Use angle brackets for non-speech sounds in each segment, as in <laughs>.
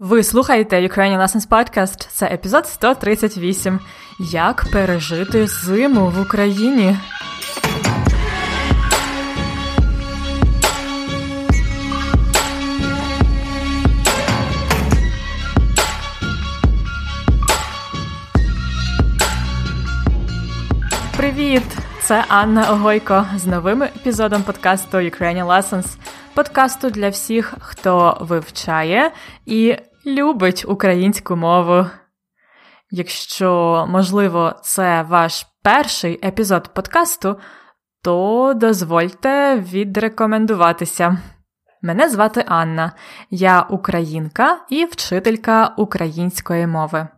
Ви слухаєте Ukrainian Lessons Podcast. Це епізод 138. Як пережити зиму в Україні? Привіт! Це Анна Огойко з новим епізодом подкасту Ukrainian Lessons, подкасту для всіх, хто вивчає і любить українську мову. Якщо, можливо, це ваш перший епізод подкасту, то дозвольте відрекомендуватися. Мене звати Анна, я українка і вчителька української мови.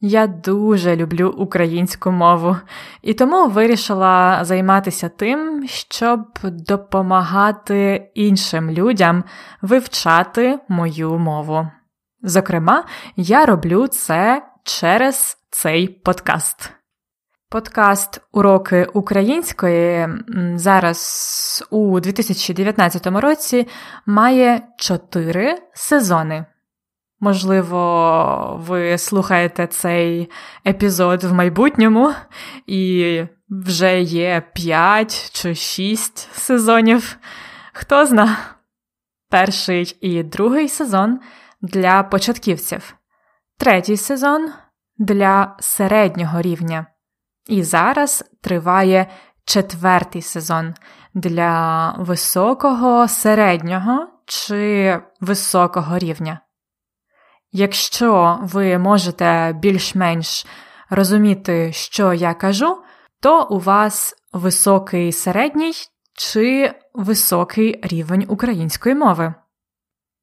Я дуже люблю українську мову і тому вирішила займатися тим, щоб допомагати іншим людям вивчати мою мову. Зокрема, я роблю це через цей подкаст. Подкаст Уроки української зараз у 2019 році має чотири сезони. Можливо, ви слухаєте цей епізод в майбутньому, і вже є 5 чи 6 сезонів. Хто зна? Перший і другий сезон для початківців, третій сезон для середнього рівня. І зараз триває четвертий сезон для високого, середнього чи високого рівня. Якщо ви можете більш-менш розуміти, що я кажу, то у вас високий середній чи високий рівень української мови.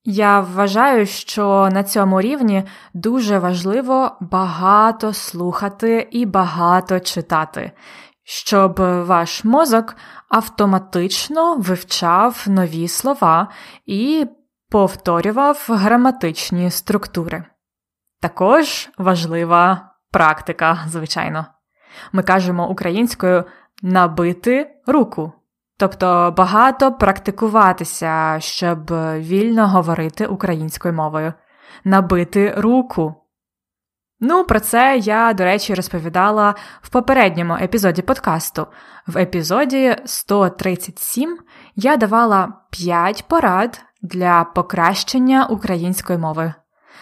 Я вважаю, що на цьому рівні дуже важливо багато слухати і багато читати, щоб ваш мозок автоматично вивчав нові слова і повторював граматичні структури. Також важлива практика, звичайно. Ми кажемо українською набити руку. Тобто багато практикуватися, щоб вільно говорити українською мовою, набити руку. Ну, про це я, до речі, розповідала в попередньому епізоді подкасту. В епізоді 137 я давала 5 порад для покращення української мови.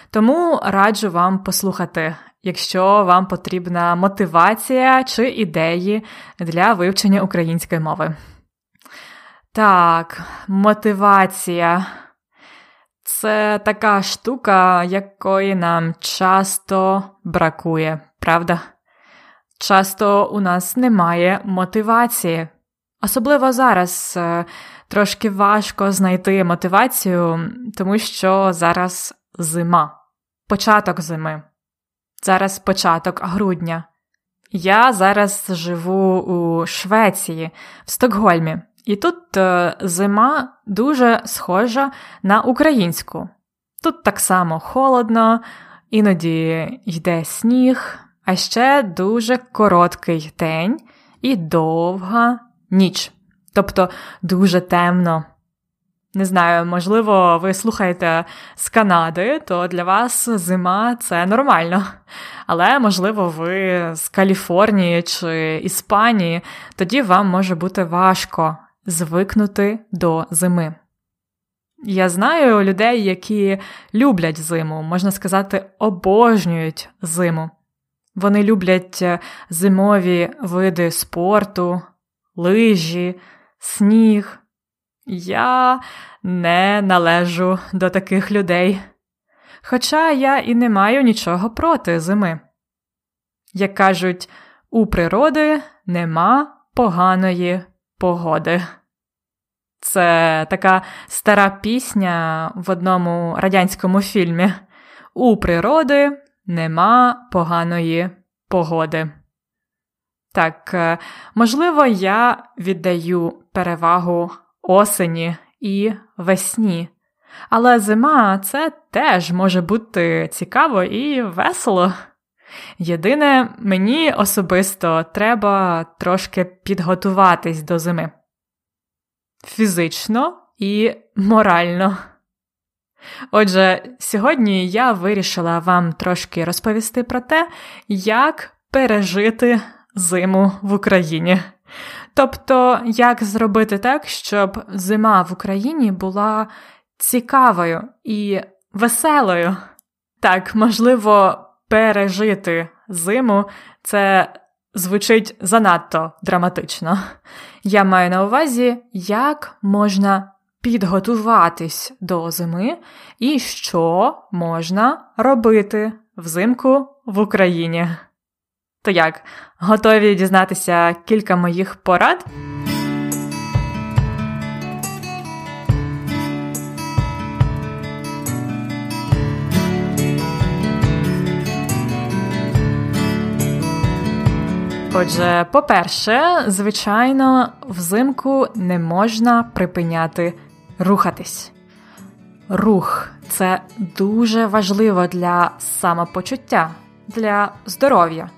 Тому раджу вам послухати, якщо вам потрібна мотивація чи ідеї для вивчення української мови. Так, мотивація. Це така штука, якої нам часто бракує, правда? Часто у нас немає мотивації. Особливо зараз е, трошки важко знайти мотивацію, тому що зараз зима, початок зими, зараз початок грудня. Я зараз живу у Швеції, в Стокгольмі. І тут е, зима дуже схожа на українську. Тут так само холодно, іноді йде сніг, а ще дуже короткий день і довга ніч. Тобто дуже темно. Не знаю, можливо, ви слухаєте з Канади, то для вас зима це нормально. Але, можливо, ви з Каліфорнії чи Іспанії, тоді вам може бути важко звикнути до зими. Я знаю людей, які люблять зиму, можна сказати, обожнюють зиму. Вони люблять е, зимові види спорту, лижі, сніг. Я не належу до таких людей. Хоча я і не маю нічого проти зими. Як кажуть, у природи нема поганої погоди. Це така стара пісня в одному радянському фільмі. У природи нема поганої погоди. Так, е, можливо, я віддаю перевагу осені і весні. Але зима це теж може бути цікаво і весело. Єдине, мені особисто треба трошки підготуватись до зими. Фізично і морально. Отже, сьогодні я вирішила вам трошки розповісти про те, як пережити зиму в Україні. Тобто, як зробити так, щоб зима в Україні була цікавою і веселою. Так, можливо, пережити зиму це звучить занадто драматично. Я маю на увазі, як можна підготуватись до зими і що можна робити взимку в Україні. То як, готові дізнатися кілька моїх порад? Отже, по-перше, звичайно, взимку не можна припиняти рухатись. Рух це дуже важливо для самопочуття, для здоров'я.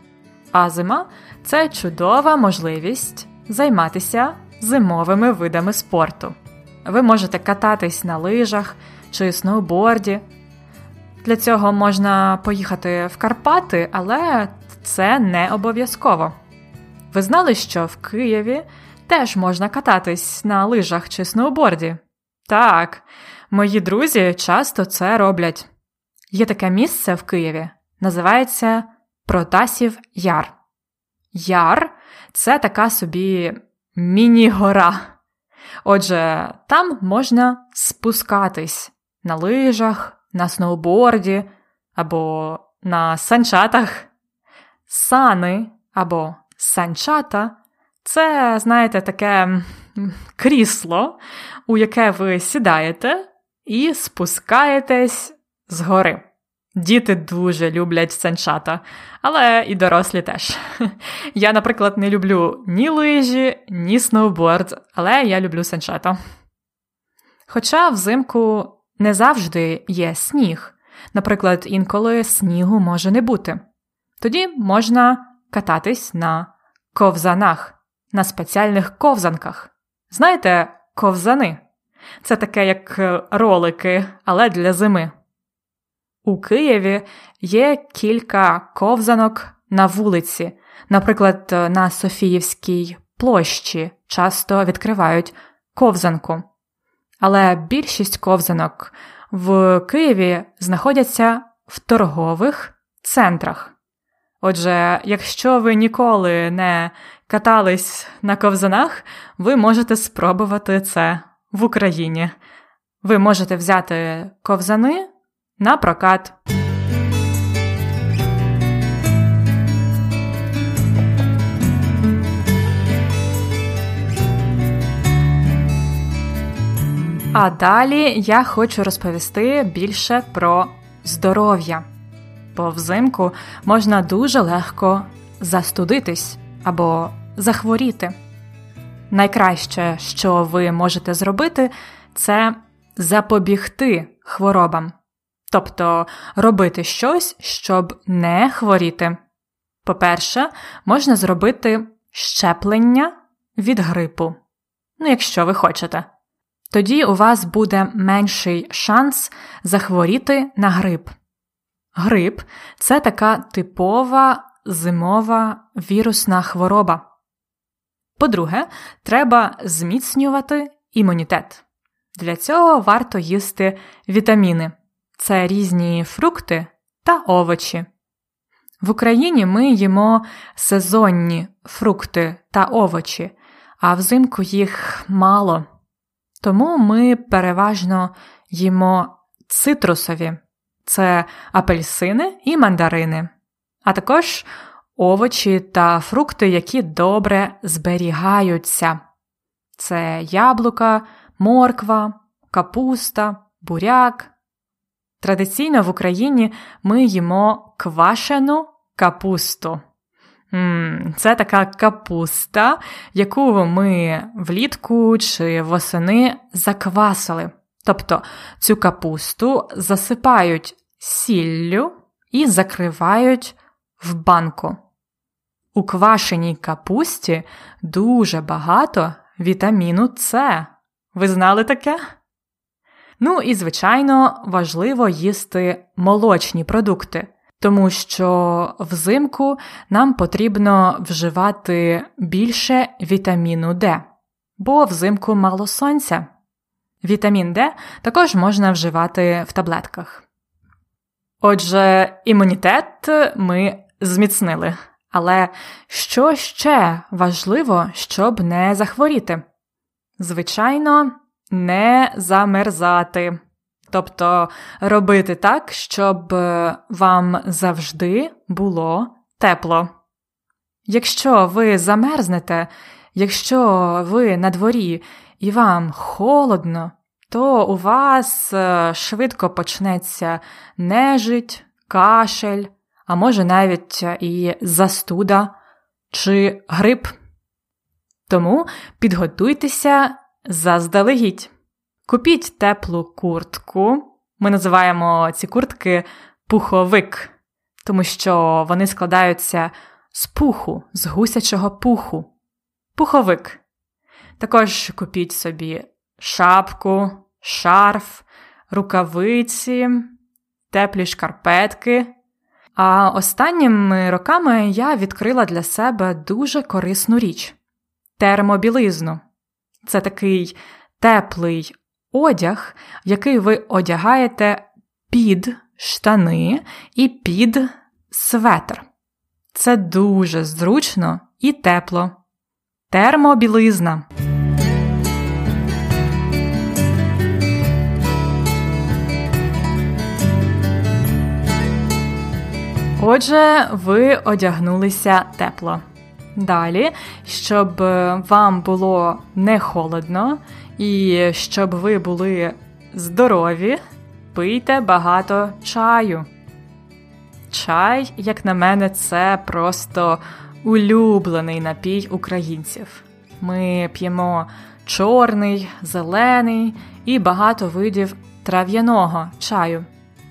А зима це чудова можливість займатися зимовими видами спорту. Ви можете кататись на лижах чи сноуборді. Для цього можна поїхати в Карпати, але це не обов'язково. Ви знали, що в Києві теж можна кататись на лижах чи сноуборді? Так, мої друзі часто це роблять. Є таке місце в Києві, називається Протасів Яр. Яр це така собі міні-гора. Отже, там можна спускатись на лижах, на сноуборді або на санчатах. Сани або санчата це, знаєте, таке крісло, у яке ви сідаєте і спускаєтесь з гори. Діти дуже люблять санчата, але і дорослі теж. <laughs> Я, наприклад, не люблю ні лижі, ні сноуборд, але я люблю санчата. Хоча взимку не завжди є сніг. Наприклад, інколи снігу може не бути. Тоді можна кататись на ковзанах, на спеціальних ковзанках. Знаєте, ковзани це таке як ролики, але для зими. У Києві є кілька ковзанок на вулиці, наприклад, на Софіївській площі часто відкривають ковзанку. Але більшість ковзанок в Києві знаходяться в торгових центрах. Отже, якщо ви ніколи не катались на ковзанах, ви можете спробувати це в Україні. Ви можете взяти ковзани на прокат. А далі я хочу розповісти більше про здоров'я. Бо взимку можна дуже легко застудитись або захворіти. Найкраще, що ви можете зробити, це запобігти хворобам тобто робити щось, щоб не хворіти. По-перше, можна зробити щеплення від грипу, ну, якщо ви хочете. Тоді у вас буде менший шанс захворіти на грип. Грип це така типова зимова вірусна хвороба. По-друге, треба зміцнювати імунітет. Для цього варто їсти вітаміни це різні фрукти та овочі. В Україні ми їмо сезонні фрукти та овочі, а взимку їх мало. Тому ми переважно їмо цитрусові це апельсини і мандарини, а також овочі та фрукти, які добре зберігаються. Це яблука, морква, капуста, буряк, Традиційно в Україні ми їмо квашену капусту. Це така капуста, яку ми влітку чи восени заквасили. Тобто цю капусту засипають сіллю і закривають в банку. У квашеній капусті дуже багато вітаміну С. Ви знали таке? Ну і, звичайно, важливо їсти молочні продукти, тому що взимку нам потрібно вживати більше вітаміну Д, бо взимку мало сонця. Вітамін Д також можна вживати в таблетках. Отже, імунітет ми зміцнили. Але що ще важливо, щоб не захворіти? Звичайно, не замерзати. Тобто робити так, щоб вам завжди було тепло. Якщо ви замерзнете, якщо ви на дворі і вам холодно, то у вас е, швидко почнеться нежить, кашель, а може навіть е, і застуда чи грип. Тому підготуйтеся заздалегідь. Купіть теплу куртку. Ми називаємо ці куртки пуховик, тому що вони складаються з пуху, з гусячого пуху. Пуховик. Також купіть собі шапку, шарф, рукавиці, теплі шкарпетки. А останніми роками я відкрила для себе дуже корисну річ термобілизну. Це такий теплий одяг, який ви одягаєте під штани і під светр. Це дуже зручно і тепло. Термобілизна. Отже, ви одягнулися тепло. Далі, щоб е, вам було не холодно і щоб ви були здорові, пийте багато чаю. Чай, як на мене, це просто улюблений напій українців. Ми п'ємо чорний, зелений і багато видів трав'яного чаю,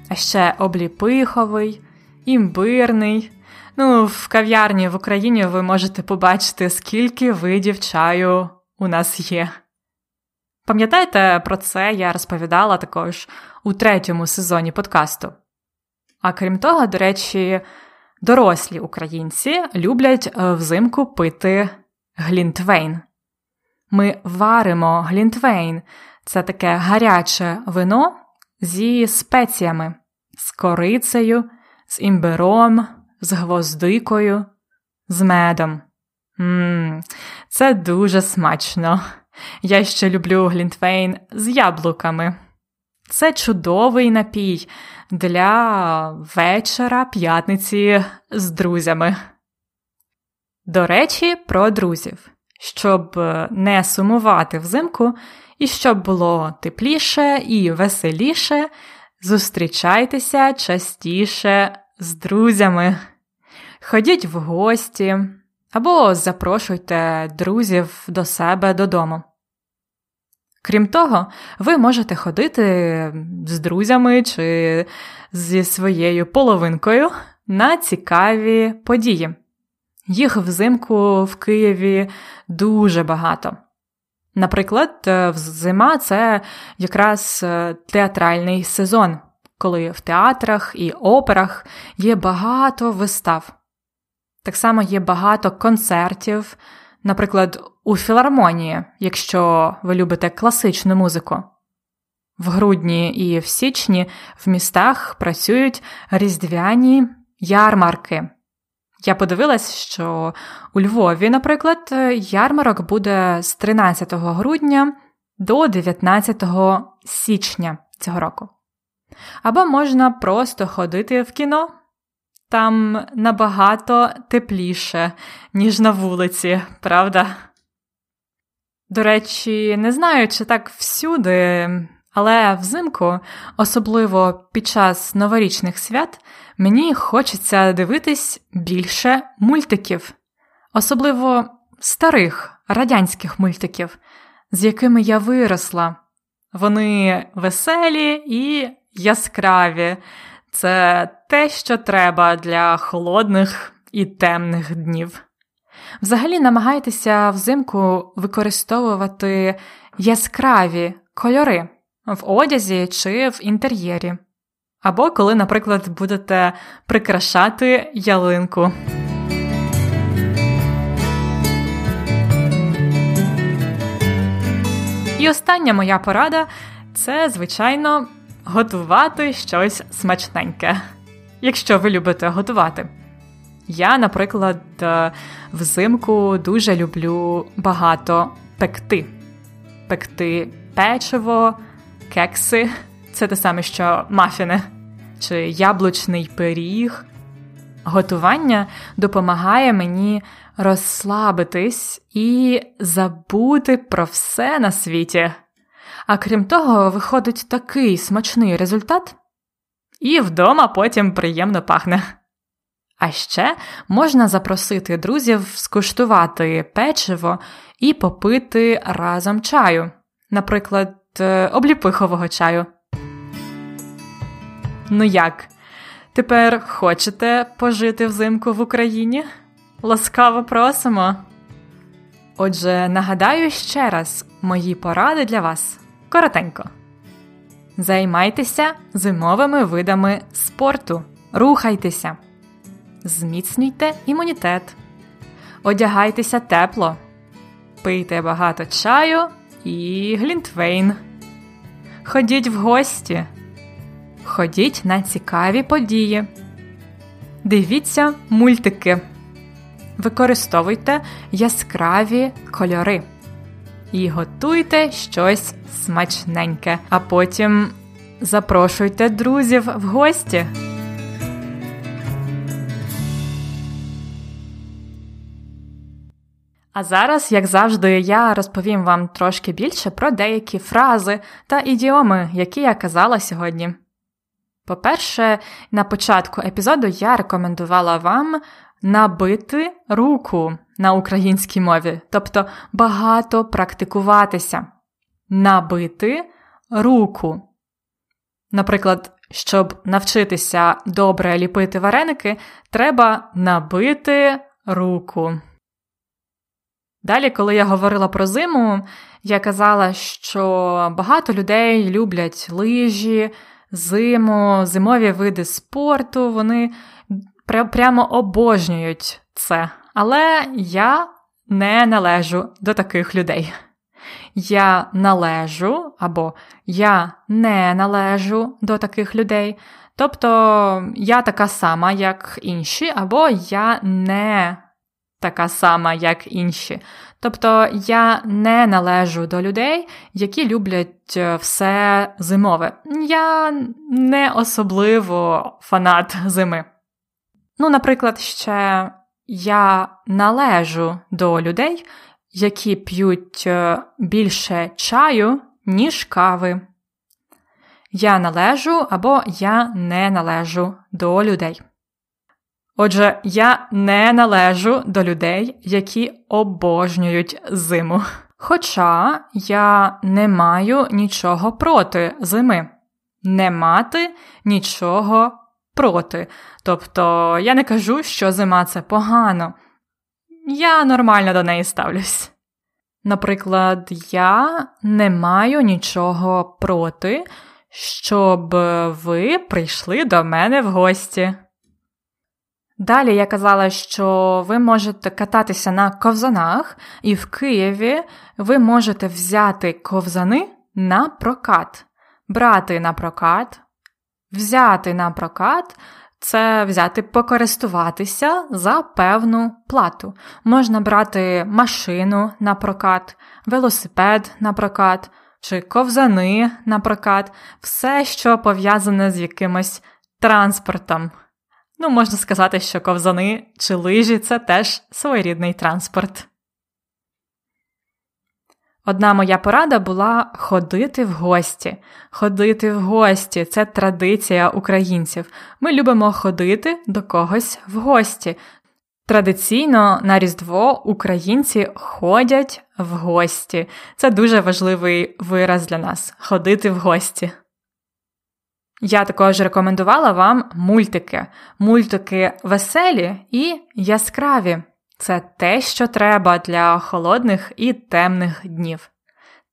а ще обліпиховий імбирний. Ну, в кав'ярні в Україні ви можете побачити, скільки видів чаю у нас є. Пам'ятаєте, про це я розповідала також у третьому сезоні подкасту. А крім того, до речі, дорослі українці люблять е, взимку пити глінтвейн. Ми варимо глінтвейн це таке гаряче вино зі спеціями, з корицею з імбиром, з гвоздикою, з медом. Ммм, це дуже смачно. Я ще люблю глінтвейн з яблуками. Це чудовий напій для вечора п'ятниці з друзями. До речі, про друзів. Щоб не сумувати взимку і щоб було тепліше і веселіше, Зустрічайтеся частіше з друзями, ходіть в гості або запрошуйте друзів до себе додому. Крім того, ви можете ходити з друзями чи зі своєю половинкою на цікаві події. Їх взимку в Києві дуже багато. Наприклад, е, зима це якраз е, театральний сезон, коли в театрах і операх є багато вистав. Так само є багато концертів, наприклад, у філармонії, якщо ви любите класичну музику. В грудні і в січні в містах працюють різдвяні ярмарки. Я подивилась, що у Львові, наприклад, ярмарок буде з 13 грудня до 19 січня цього року. Або можна просто ходити в кіно. Там набагато тепліше, ніж на вулиці, правда? До речі, не знаю, чи так всюди, але взимку, особливо під час новорічних свят, мені хочеться дивитись більше мультиків, особливо старих радянських мультиків, з якими я виросла. Вони веселі і яскраві. Це те, що треба для холодних і темних днів. Взагалі намагайтеся взимку використовувати яскраві кольори в одязі чи в інтер'єрі. Або коли, наприклад, будете прикрашати ялинку. І остання моя порада це, звичайно, готувати щось смачненьке, якщо ви любите готувати. Я, наприклад, е, взимку дуже люблю багато пекти. Пекти печиво, кекси це те саме, що мафіни, чи яблучний пиріг. Готування допомагає мені розслабитись і забути про все на світі. А крім того, виходить такий смачний результат, і вдома потім приємно пахне. А ще можна запросити друзів скуштувати печиво і попити разом чаю, наприклад, е, обліпихового чаю. Ну як? Тепер хочете пожити взимку в Україні? Ласкаво просимо. Отже, нагадаю ще раз мої поради для вас коротенько. Займайтеся зимовими видами спорту, рухайтеся, зміцнюйте імунітет, одягайтеся тепло, пийте багато чаю і глінтвейн. Ходіть в гості, ходіть на цікаві події, дивіться мультики. Використовуйте яскраві кольори і готуйте щось смачненьке, а потім запрошуйте друзів в гості. А зараз, як завжди, я розповім вам трошки більше про деякі фрази та ідіоми, які я казала сьогодні. По-перше, на початку епізоду я рекомендувала вам набити руку на українській мові, тобто багато практикуватися, набити руку. Наприклад, щоб навчитися добре ліпити вареники, треба набити руку. Далі, коли я говорила про зиму, я казала, що багато людей люблять лижі, зиму, зимові види спорту, вони прямо обожнюють це. Але я не належу до таких людей. Я належу або я не належу до таких людей. Тобто я така сама, як інші, або я не така сама, як інші. Тобто я не належу до людей, які люблять е, все зимове. Я не особливо фанат зими. Ну, наприклад, ще я належу до людей, які п'ють е, більше чаю, ніж кави. Я належу або я не належу до людей. Отже, я не належу до людей, які обожнюють зиму. Хоча я не маю нічого проти зими, не мати нічого проти. Тобто я не кажу, що зима це погано. Я нормально до неї ставлюсь. Наприклад, я не маю нічого проти, щоб ви прийшли до мене в гості. Далі я казала, що ви можете кататися на ковзанах, і в Києві ви можете взяти ковзани на прокат, брати на прокат, взяти на прокат. Це взяти покористуватися за певну плату. Можна брати машину на прокат, велосипед на прокат чи ковзани на прокат, все, що пов'язане з якимось транспортом. Ну, можна сказати, що ковзани чи лижі це теж своєрідний транспорт. Одна моя порада була ходити в гості. Ходити в гості це традиція українців. Ми любимо ходити до когось в гості. Традиційно на Різдво українці ходять в гості. Це дуже важливий вираз для нас ходити в гості. Я також рекомендувала вам мультики. Мультики веселі і яскраві. Це те, що треба для холодних і темних днів.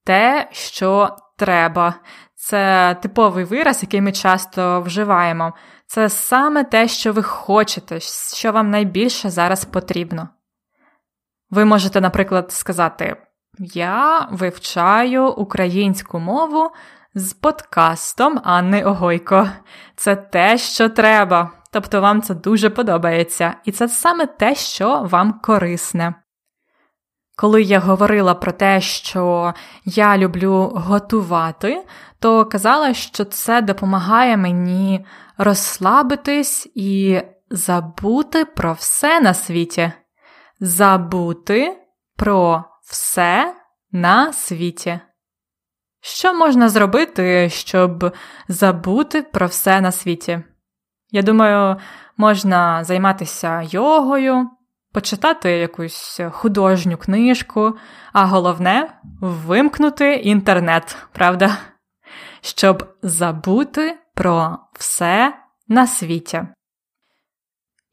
Те, що треба, Це типовий вираз, який ми часто вживаємо. Це саме те, що ви хочете, що вам найбільше зараз потрібно. Ви можете, наприклад, сказати: Я вивчаю українську мову з подкастом Анни Огойко. Це те, що треба. Тобто вам це дуже подобається, і це саме те, що вам корисне. Коли я говорила про те, що я люблю готувати, то казала, що це допомагає мені розслабитись і забути про все на світі. Забути про все на світі. Що можна зробити, щоб забути про все на світі? Я думаю, можна займатися йогою, почитати якусь художню книжку, а головне вимкнути інтернет, правда? Щоб забути про все на світі.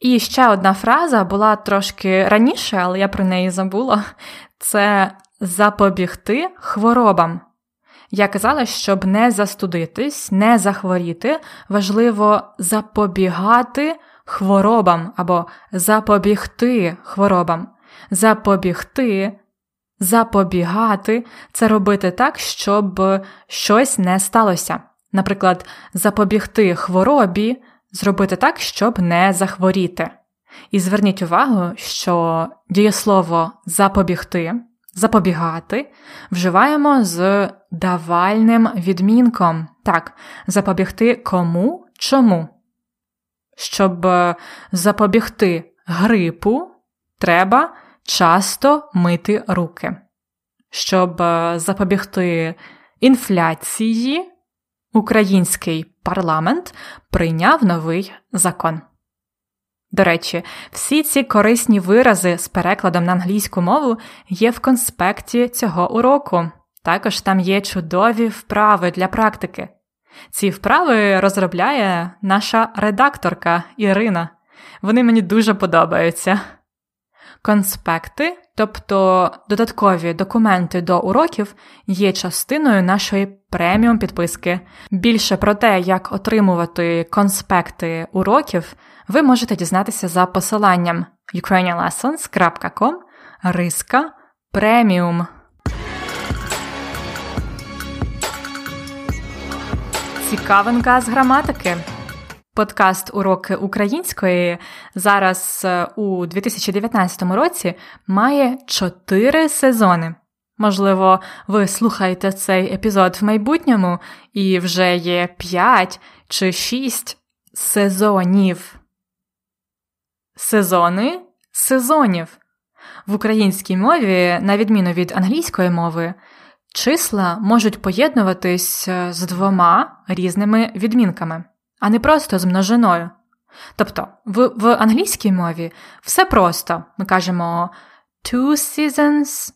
І ще одна фраза була трошки раніше, але я про неї забула: це запобігти хворобам. Я казала, щоб не застудитись, не захворіти, важливо запобігати хворобам або запобігти хворобам. Запобігти, запобігати це робити так, щоб щось не сталося. Наприклад, запобігти хворобі, зробити так, щоб не захворіти. І зверніть увагу, що дієслово запобігти запобігати вживаємо з давальним відмінком. Так, запобігти кому чому. Щоб е, запобігти грипу, треба часто мити руки. Щоб е, запобігти інфляції, український парламент прийняв новий закон. До речі, всі ці корисні вирази з перекладом на англійську мову є в конспекті цього уроку. Також там є чудові вправи для практики. Ці вправи розробляє наша редакторка Ірина. Вони мені дуже подобаються. Конспекти, тобто додаткові документи до уроків, є частиною нашої преміум підписки. Більше про те, як отримувати конспекти уроків, ви можете дізнатися за посиланням ukrainianlessons.com риска преміум. Цікавинка з граматики. Подкаст Уроки української зараз е, у 2019 році має чотири сезони. Можливо, ви слухаєте цей епізод в майбутньому і вже є п'ять чи шість сезонів. Сезони сезонів. В українській мові, на відміну від англійської мови, числа можуть поєднуватись е, з двома різними відмінками, а не просто з множиною. Тобто, в, в англійській мові все просто. Ми кажемо two seasons,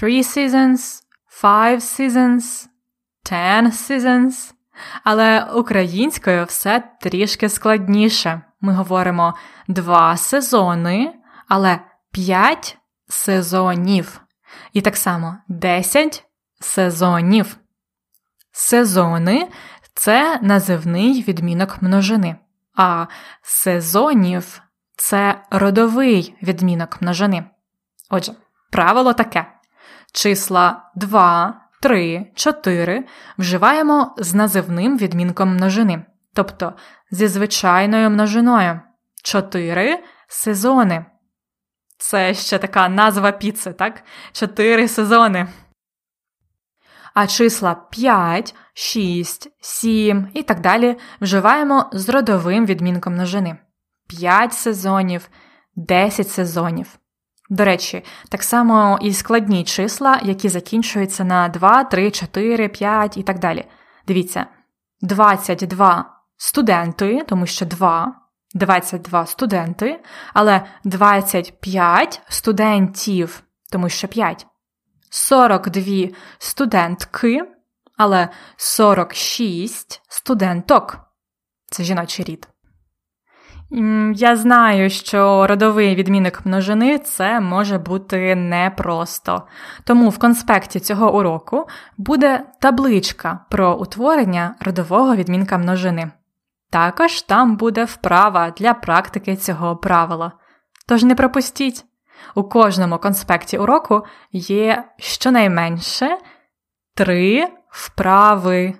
three seasons, five seasons, ten seasons. Але українською все трішки складніше. Ми говоримо два сезони, але п'ять сезонів. І так само десять сезонів. Сезони це називний відмінок множини, а сезонів це родовий відмінок множини. Отже, правило таке: числа 2, 3, 4 вживаємо з називним відмінком множини, тобто зі звичайною множиною. 4 сезони. Це ще така назва піци, так? 4 сезони. А числа 5, 6, 7 і так далі вживаємо з родовим відмінком множини. 5 сезонів, 10 сезонів. До речі, так само і складні числа, які закінчуються на 2, 3, 4, 5 і так далі. Дивіться, 22 студенти, тому що 2, 22 студенти, але 25 студентів, тому що 5. 42 студентки, але 46 студенток. Це жіночий рід. Я знаю, що родовий відмінок множини це може бути непросто. Тому в конспекті цього уроку буде табличка про утворення родового відмінка множини. Також там буде вправа для практики цього правила. Тож не пропустіть! У кожному конспекті уроку є щонайменше три вправи.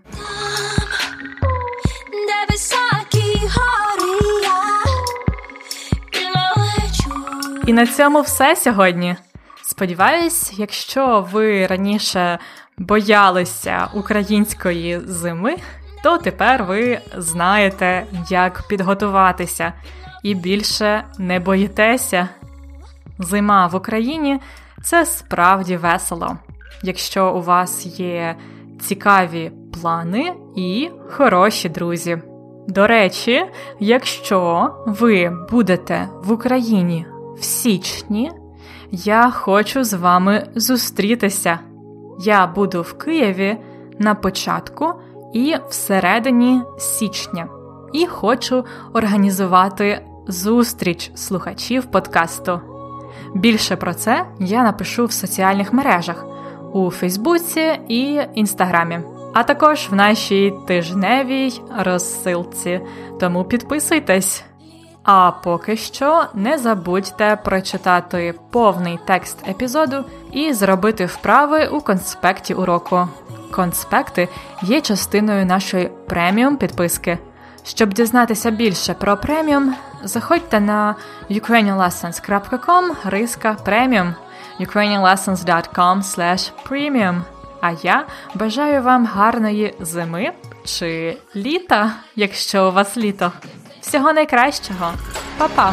І на цьому все сьогодні. Сподіваюсь, якщо ви раніше боялися української зими, то тепер ви знаєте, як підготуватися і більше не боїтеся. Зима в Україні це справді весело, якщо у вас є цікаві плани і хороші друзі. До речі, якщо ви будете в Україні в січні, я хочу з вами зустрітися. Я буду в Києві на початку і всередині січня, і хочу організувати зустріч слухачів подкасту. Більше про це я напишу в соціальних мережах у Фейсбуці і Інстаграмі, а також в нашій тижневій розсилці. Тому підписуйтесь. А поки що не забудьте прочитати повний текст епізоду і зробити вправи у конспекті уроку. Конспекти є частиною нашої преміум підписки. Щоб дізнатися більше про преміум, заходьте на ukrainianlessons.com риска преміум ukrainianlessons.com premium. А я бажаю вам гарної зими чи літа, якщо у вас літо. Всього найкращого, Па-па!